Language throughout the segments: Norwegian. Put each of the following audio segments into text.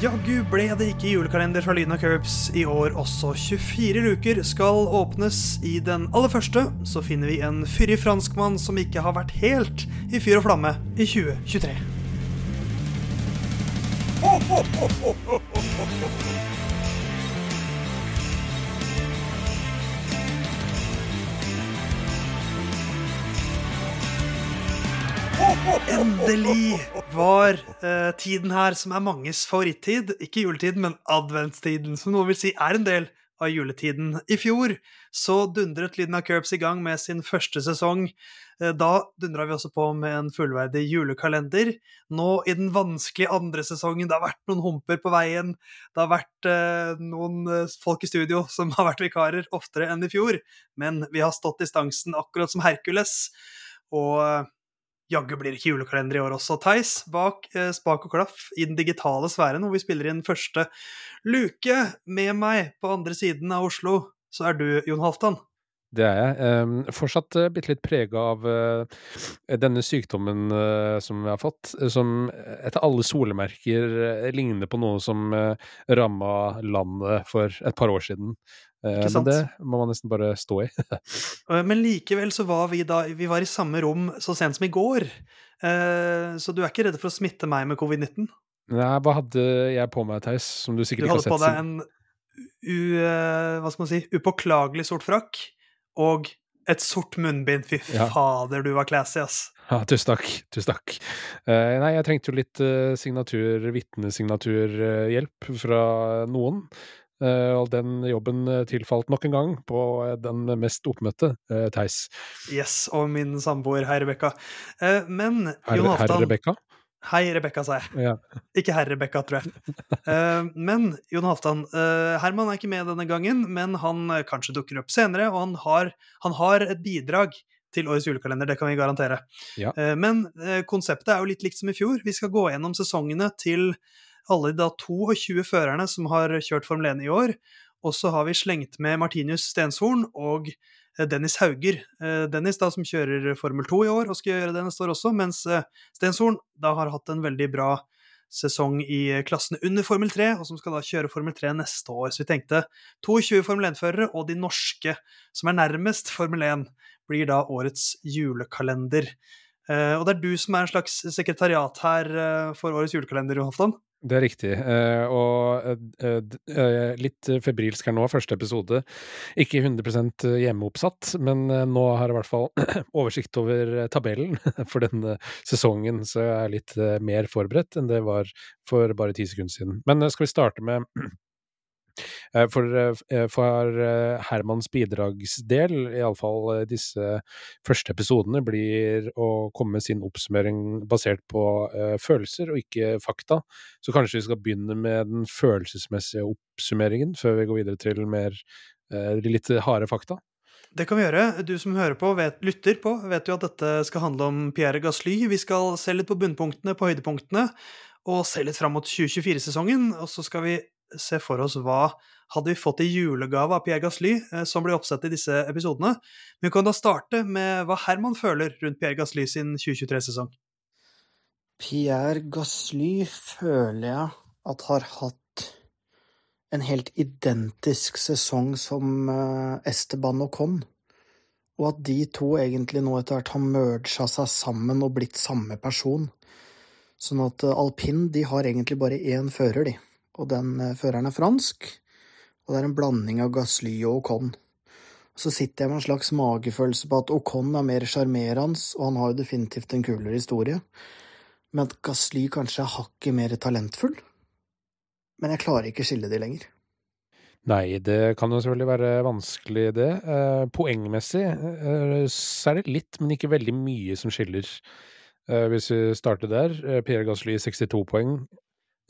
Jaggu ble det ikke julekalender fra Lyden Curbs i år også. 24 luker skal åpnes. I den aller første så finner vi en fyrig franskmann som ikke har vært helt i fyr og flamme i 2023. Endelig var eh, tiden her som er manges favorittid. Ikke juletiden, men adventstiden, som noen vil si er en del av juletiden. I fjor så dundret Lyden av Curbs i gang med sin første sesong. Eh, Da dundra vi også på med en fullverdig julekalender. Nå i den vanskelige andre sesongen, det har vært noen humper på veien. Det har vært eh, noen eh, folk i studio som har vært vikarer oftere enn i fjor. Men vi har stått distansen akkurat som Hercules. Og eh, Jaggu blir ikke julekalender i år også. Theis, bak eh, spak og klaff i den digitale sfæren, hvor vi spiller inn første luke med meg på andre siden av Oslo, så er du Jon Halvdan. Det er jeg. Fortsatt uh, bitte litt prega av uh, denne sykdommen uh, som jeg har fått, som etter alle solemerker ligner på noe som uh, ramma landet for et par år siden. Ikke men sant? det må man nesten bare stå i. Eh, Men likevel så var vi da Vi var i samme rom så sent som i går. Eh, Så du er ikke redd for å smitte meg med covid-19? Nei, hva hadde jeg på meg, Theis, som du Du sikkert ikke har sett? Du hadde på deg en u, eh, hva skal man si, upåklagelig sort frakk og et sort munnbind. Fy fader, du var classy, ass. Ja, tusen takk. Tusen takk. Uh, nei, jeg trengte jo litt uh, signatur, vitnesignaturhjelp fra noen. Uh, og den jobben tilfalt nok en gang på den mest oppmøtte, uh, Theis. Yes, og min samboer, herr Rebekka. Uh, Men Jon herr Rebekka? Hei, Rebekka, sa jeg. Ja. Ikke herr Rebekka, tror jeg. Uh, men Jon Halvdan, uh, Herman er ikke med denne gangen, men han eh, kanskje dukker opp senere, og han har, han har et bidrag til årets julekalender, det kan vi garantere. Ja. Uh, men konseptet er jo litt likt som i fjor. Vi skal gå gjennom sesongene til alle de da 22 førerne som har kjørt Formel 1 i år. Og så har vi slengt med Martinius Stenshorn og Dennis Hauger. Eh, Dennis da som kjører Formel 2 i år og skal gjøre det neste år også, mens eh, Stenshorn da har hatt en veldig bra sesong i eh, klassene under Formel 3, og som skal da kjøre Formel 3 neste år. Så vi tenkte 22 Formel 1-førere og de norske som er nærmest Formel 1, blir da årets julekalender. Eh, og det er du som er en slags sekretariat her eh, for årets julekalender, Johan Halvdan. Det er riktig. Eh, og eh, eh, litt febrilsk her nå, første episode. Ikke 100% hjemmeoppsatt, men nå har jeg i hvert fall oversikt over tabellen for denne sesongen, så jeg er litt mer forberedt enn det var for bare ti sekunder siden. Men skal vi starte med For, eh, for eh, Hermans bidragsdel, iallfall eh, disse første episodene, blir å komme med sin oppsummering basert på eh, følelser og ikke fakta. Så kanskje vi skal begynne med den følelsesmessige oppsummeringen før vi går videre til mer eh, litt harde fakta. Det kan vi gjøre. Du som hører på, vet, lytter på, vet jo at dette skal handle om Pierre Gasly. Vi skal se litt på bunnpunktene, på høydepunktene, og se litt fram mot 2024-sesongen. Og så skal vi se for oss hva hadde vi fått i julegave av Pierre Gasly, eh, som blir oppsett i disse episodene. Men vi kan da starte med hva Herman føler rundt Pierre Gasly sin 2023-sesong. Pierre Gasly føler jeg at har hatt en helt identisk sesong som Esteban og Con. og at de to egentlig nå etter hvert har merga seg sammen og blitt samme person. Sånn at eh, alpin de har egentlig bare én fører, de, og den eh, føreren er fransk, og det er en blanding av Gasly og Ocon. Så sitter jeg med en slags magefølelse på at Ocon er mer sjarmerende, og han har jo definitivt en kulere historie men at Gasly kanskje er hakket mer talentfull. Men jeg klarer ikke skille de lenger. Nei, det kan jo selvfølgelig være vanskelig, det. Eh, poengmessig eh, så er det litt, men ikke veldig mye som skiller. Hvis vi starter der. Pierre Gasly 62 poeng,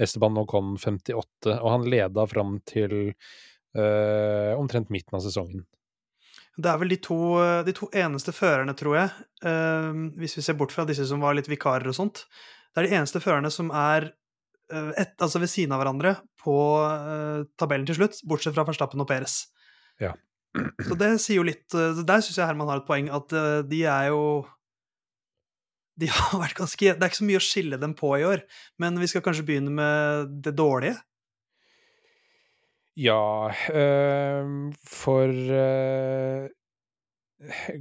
Esteban Ocon 58, og han leda fram til eh, omtrent midten av sesongen. Det er vel de to, de to eneste førerne, tror jeg, eh, hvis vi ser bort fra disse som var litt vikarer og sånt. Det er de eneste førerne som er eh, et, altså ved siden av hverandre på eh, tabellen til slutt, bortsett fra Verstappen og Peres. Ja. Så det sier jo litt eh, Der syns jeg Herman har et poeng, at eh, de er jo de har vært ganske Det er ikke så mye å skille dem på i år, men vi skal kanskje begynne med det dårlige? Ja, øh, for øh,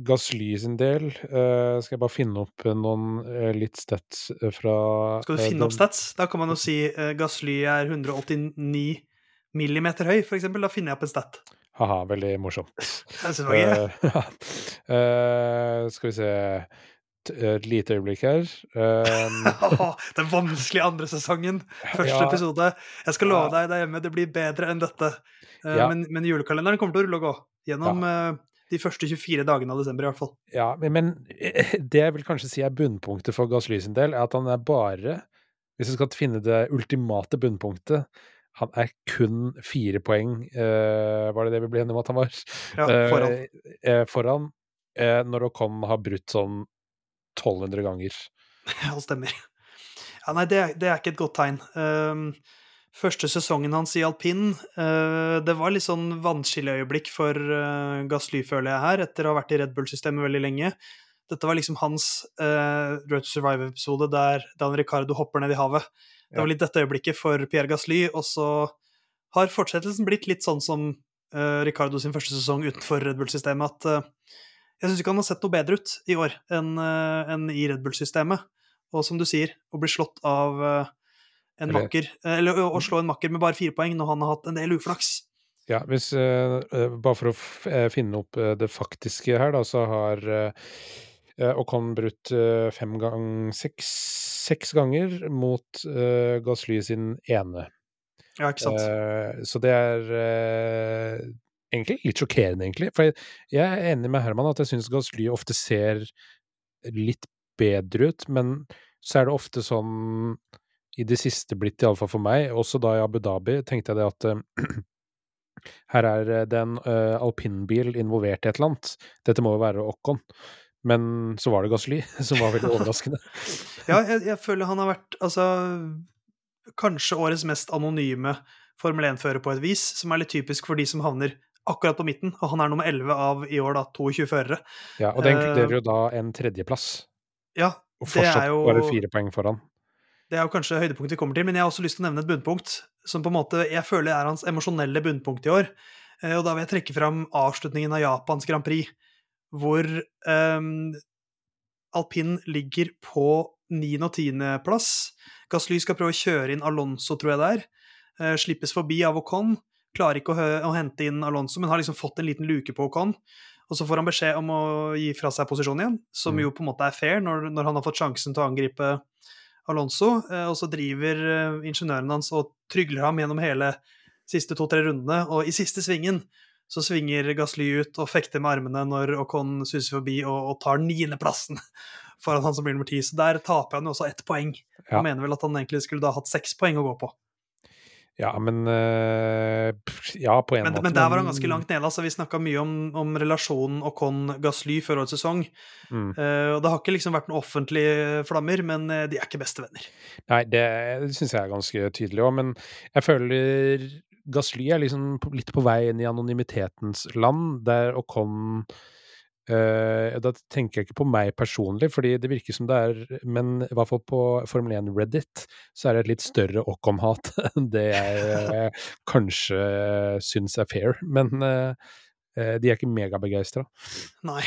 Gasly sin del øh, skal jeg bare finne opp noen øh, litt stats fra Skal du finne opp stats? Da kan man jo si uh, Gasly er 189 millimeter høy, for eksempel. Da finner jeg opp en stat. Haha, veldig morsomt. Jeg synes det. Eh, ja. Eh, skal vi se Et lite øyeblikk her. Um, Den vanskelige andre sesongen. Første Ja. episode. Jeg skal love Ja. deg der hjemme, det blir bedre enn dette. Uh, Ja. men, men julekalenderen kommer til å rulle og gå. Gjennom eh, de første 24 dagene av desember, i hvert fall. ja, men, eh, det jeg vil kanskje si er bunnpunktet for Gasly sin del, er at han er bare Hvis vi skal finne det ultimate bunnpunktet han er kun fire poeng, uh, var det det vi ble enige om at han var? Ja, foran. Uh, foran når Ocon har brutt sånn 1200 ganger. Ja, det stemmer. Ja, nei, det, det er ikke et godt tegn. Um, første sesongen hans i alpin, uh, det var litt sånn vannskilleøyeblikk for uh, Gasly, føler jeg her, etter å ha vært i Red Bull-systemet veldig lenge. Dette var liksom hans uh, Road to Survive-episode der Dan Ricardo hopper ned i havet. Det Ja. var litt dette øyeblikket for Pierre Gasly, og så har fortsettelsen blitt litt sånn som uh, Ricardo sin første sesong utenfor Red Bull-systemet, at eh, jeg syns ikke han har sett noe bedre ut i år enn eh, enn i Red Bull-systemet. Og som du sier, å bli slått av eh, en makker Eller å, å slå en makker med bare fire poeng når han har hatt en del uflaks. Ja, hvis, eh, eh, bare for å eh, finne opp eh, det faktiske her, da, så har uh, Ocon brutt eh, fem gang seks, seks ganger mot uh, Gasly sin ene. Ja, ikke sant? Eh, så det er eh, egentlig litt sjokkerende, egentlig. For jeg, jeg er enig med Herman at jeg syns Gasly ofte ser litt bedre ut, men så er det ofte sånn i det siste blitt, iallfall for meg, også da i Abu Dhabi, tenkte jeg det at eh, her er eh, det en uh, alpinbil involvert i et eller annet. Dette må jo være Ocon. Men så var det Gasly, som var veldig overraskende. Ja, jeg, jeg føler han har vært altså Kanskje årets mest anonyme Formel 1-fører på et vis, som er litt typisk for de som havner akkurat på midten. Og han er nummer 11 av i år da 22 førere. Ja, og det Eh, inkluderer jo da en tredjeplass. Ja, Og det fortsatt er jo bare fire poeng foran. Det er jo kanskje høydepunktet vi kommer til, men jeg har også lyst til å nevne et bunnpunkt som på en måte jeg føler er hans emosjonelle bunnpunkt i år. Eh, Og da vil jeg trekke fram avslutningen av Japans Grand Prix, hvor um, alpin ligger på 9. og 10. plass. Gasly skal prøve å kjøre inn Alonso, tror jeg det er. Eh, slippes forbi av Ocon. Klarer ikke å, å hente inn Alonso, men har liksom fått en liten luke på Ocon. Og så får han beskjed om å gi fra seg posisjon igjen, som Mm. jo på en måte er fair når, når han har fått sjansen til å angripe Alonso, eh, og så driver eh, ingeniøren hans og trygler ham gjennom hele siste to-tre rundene, og i siste svingen så svinger Gasly ut og fekter med armene når Ocon suser forbi og, og tar niendeplassen foran han som blir nummer ti. Så der taper han jo også ett poeng. Ja. Han mener vel at han egentlig skulle da hatt seks poeng å gå på. Ja, men eh, Ja, på en Men, måte. men der var han ganske langt nede. altså Vi snakka mye om, om relasjonen Ocon-Gasly før årets sesong. Mm. Uh, og Det har ikke liksom vært noen offentlige flammer, men eh, de er ikke bestevenner. Nei, det, det syns jeg er ganske tydelig òg, men jeg føler Gasly er liksom litt på vei inn i anonymitetens land, der Ocon eh, Da tenker jeg ikke på meg personlig, fordi det virker som det er Men i hvert fall på Formel 1 Reddit så er det et litt større Ocon-hat enn det jeg eh, kanskje syns er fair. Men eh, de er ikke megabegeistra. Nei,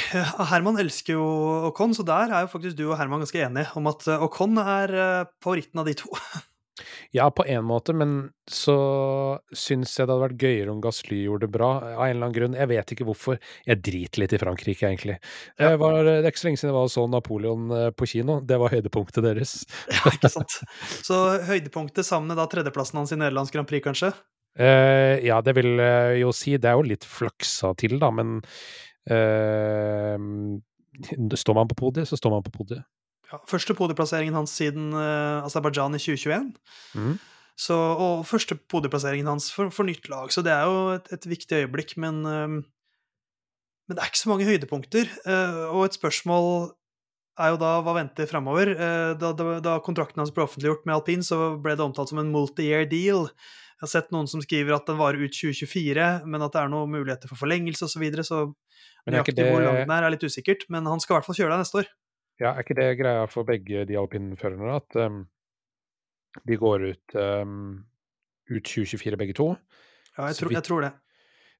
Herman elsker jo Ocon, så der er jo faktisk du og Herman ganske enige om at Åkon er favoritten av de to. Ja, på en måte, men så syns jeg det hadde vært gøyere om Gasly gjorde det bra, av en eller annen grunn. Jeg vet ikke hvorfor. Jeg driter litt i Frankrike, egentlig. Ja. Jeg var, det er ikke så lenge siden jeg var og så Napoleon eh, på kino. Det var høydepunktet deres. Ja, ikke sant? Så høydepunktet sammen med da tredjeplassen hans i Nederlands Grand Prix, kanskje? Uh, ja, det vil jeg jo si. Det er jo litt flaksa til, da, men uh, Står man på podiet, så står man på podiet. Ja, første podieplasseringen hans siden uh, Aserbajdsjan i 2021. Mm. Så, og første podieplasseringen hans for, for nytt lag, så det er jo et, et viktig øyeblikk, men eh, Men det er ikke så mange høydepunkter. Uh, og et spørsmål er jo da hva venter framover? Uh, da, da, da kontrakten hans ble offentliggjort med alpin, så ble det omtalt som en multi-year deal. Jeg har sett noen som skriver at den varer ut 2024, men at det er noen muligheter for forlengelse osv. Så, videre, så Men er ikke det... hvor lang den er, er litt usikkert. Men han skal i hvert fall kjøre deg neste år. Ja, er ikke det greia for begge de alpinførerne, at um, de går ut, um, ut 2024 begge to? Ja, jeg tror, jeg tror det.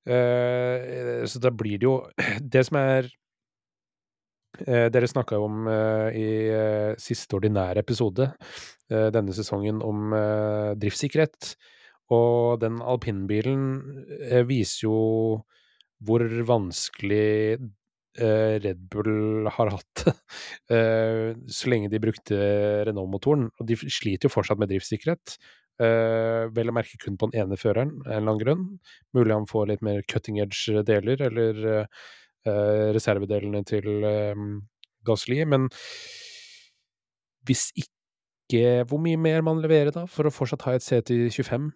Uh, så da blir det jo Det som er uh, Dere snakka jo om uh, i siste ordinære episode denne sesongen om driftssikkerhet. Og den alpinbilen viser jo hvor vanskelig Red Bull har hatt eh, så lenge de brukte Renault-motoren. Og de sliter jo fortsatt med driftssikkerhet. Eh, vel å merke kun på den ene føreren, en eller annen grunn. Mulig han får litt mer cutting edge deler, eller eh, eh, reservedelene til eh, Gasly. Men hvis ikke Hvor mye mer man leverer da, for å fortsatt ha et sete i 25?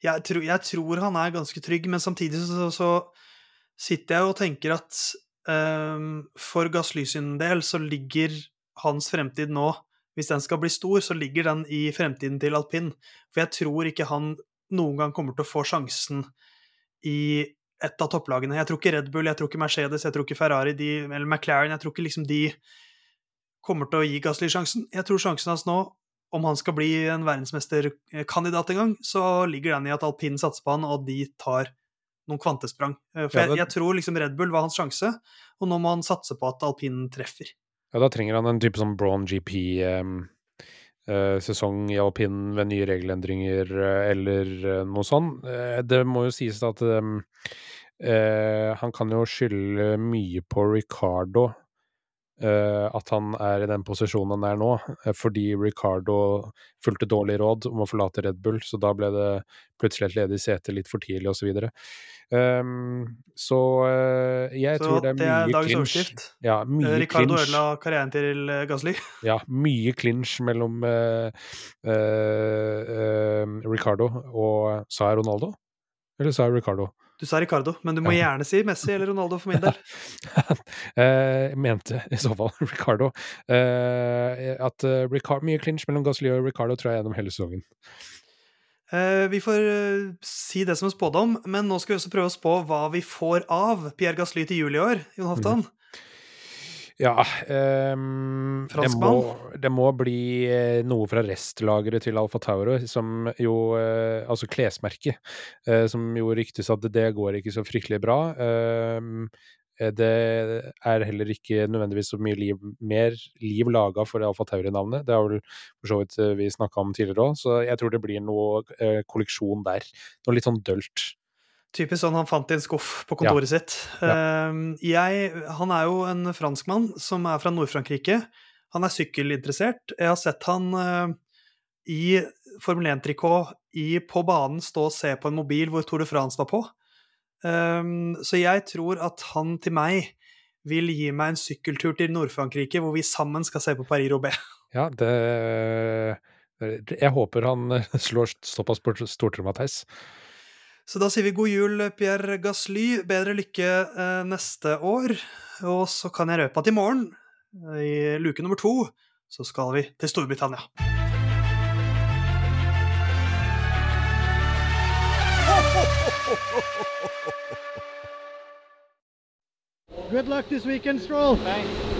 Jeg tror, jeg tror han er ganske trygg, men samtidig så, så sitter jeg og tenker at for Gassly sin del så ligger hans fremtid nå Hvis den skal bli stor, så ligger den i fremtiden til alpin. For jeg tror ikke han noen gang kommer til å få sjansen i et av topplagene. Jeg tror ikke Red Bull, jeg tror ikke Mercedes, jeg tror ikke Ferrari de, eller McLaren Jeg tror ikke liksom de kommer til å gi Gasly sjansen. Jeg tror sjansen hans nå, om han skal bli en verdensmesterkandidat en gang, så ligger den i at alpin satser på han, og de tar noen kvantesprang. Eh, For jeg, jeg tror liksom Red Bull var hans sjanse, og nå må han satse på at alpinen treffer. Ja, da trenger han en type sånn Braun GP-sesong i alpinen ved nye regelendringer eh, eller eh, noe sånt. Eh, det må jo sies at eh, han kan jo skylde mye på Ricardo. Eh, at han er i den posisjonen han er nå, eh, fordi Ricardo fulgte dårlig råd om å forlate Red Bull, så da ble det plutselig et ledig sete litt for tidlig, osv. Så, um, så eh, jeg Så tror det er det er mye dagens overskrift. Ja, mye Ricardo ødela karrieren til Gasli. Ja, mye clinch mellom uh, uh, uh, Ricardo og Sa jeg Ronaldo? Eller sa jeg Ricardo? Du sa Ricardo, men du må gjerne si Messi eller Ronaldo for min del. Eh, Jeg mente i så fall Ricardo. Eh, at Ricardo, mye clinch mellom Gasly og Ricardo tror jeg gjennom hele sesongen. Eh, vi får eh, si det som en spådom, men nå skal vi også prøve å spå hva vi får av Pierre Gasly til jul i år. Jon Halvdan. Ja um, det, må, det må bli eh, noe fra restlageret til Alfa Tauro, som jo eh, Altså klesmerket, eh, som jo ryktes at det går ikke så fryktelig bra. Eh, det er heller ikke nødvendigvis så mye liv, mer liv laga for Alfa Tauri-navnet. Det har vel for så vidt vi snakka om tidligere òg, så jeg tror det blir noe kolleksjon der. Noe litt sånn dølt. Typisk sånn han fant i en skuff på kontoret sitt. Ja. jeg, han er jo en franskmann som er fra Nord-Frankrike. Han er sykkelinteressert. Jeg har sett han eh, i Formel 1-trikot på banen stå og se på en mobil hvor Tour de France var på. Eh, så jeg tror at han til meg vil gi meg en sykkeltur til Nord-Frankrike, hvor vi sammen skal se på Paris-Roubais. Ja, det Jeg håper han slår såpass stortromma, Theis. Så da sier vi god jul, Pierre Gasly. Bedre lykke eh, neste år. Og så kan jeg røpe at i morgen, eh, i luke nummer to, så skal vi til Storbritannia. Good luck this weekend, Stroll. Thanks.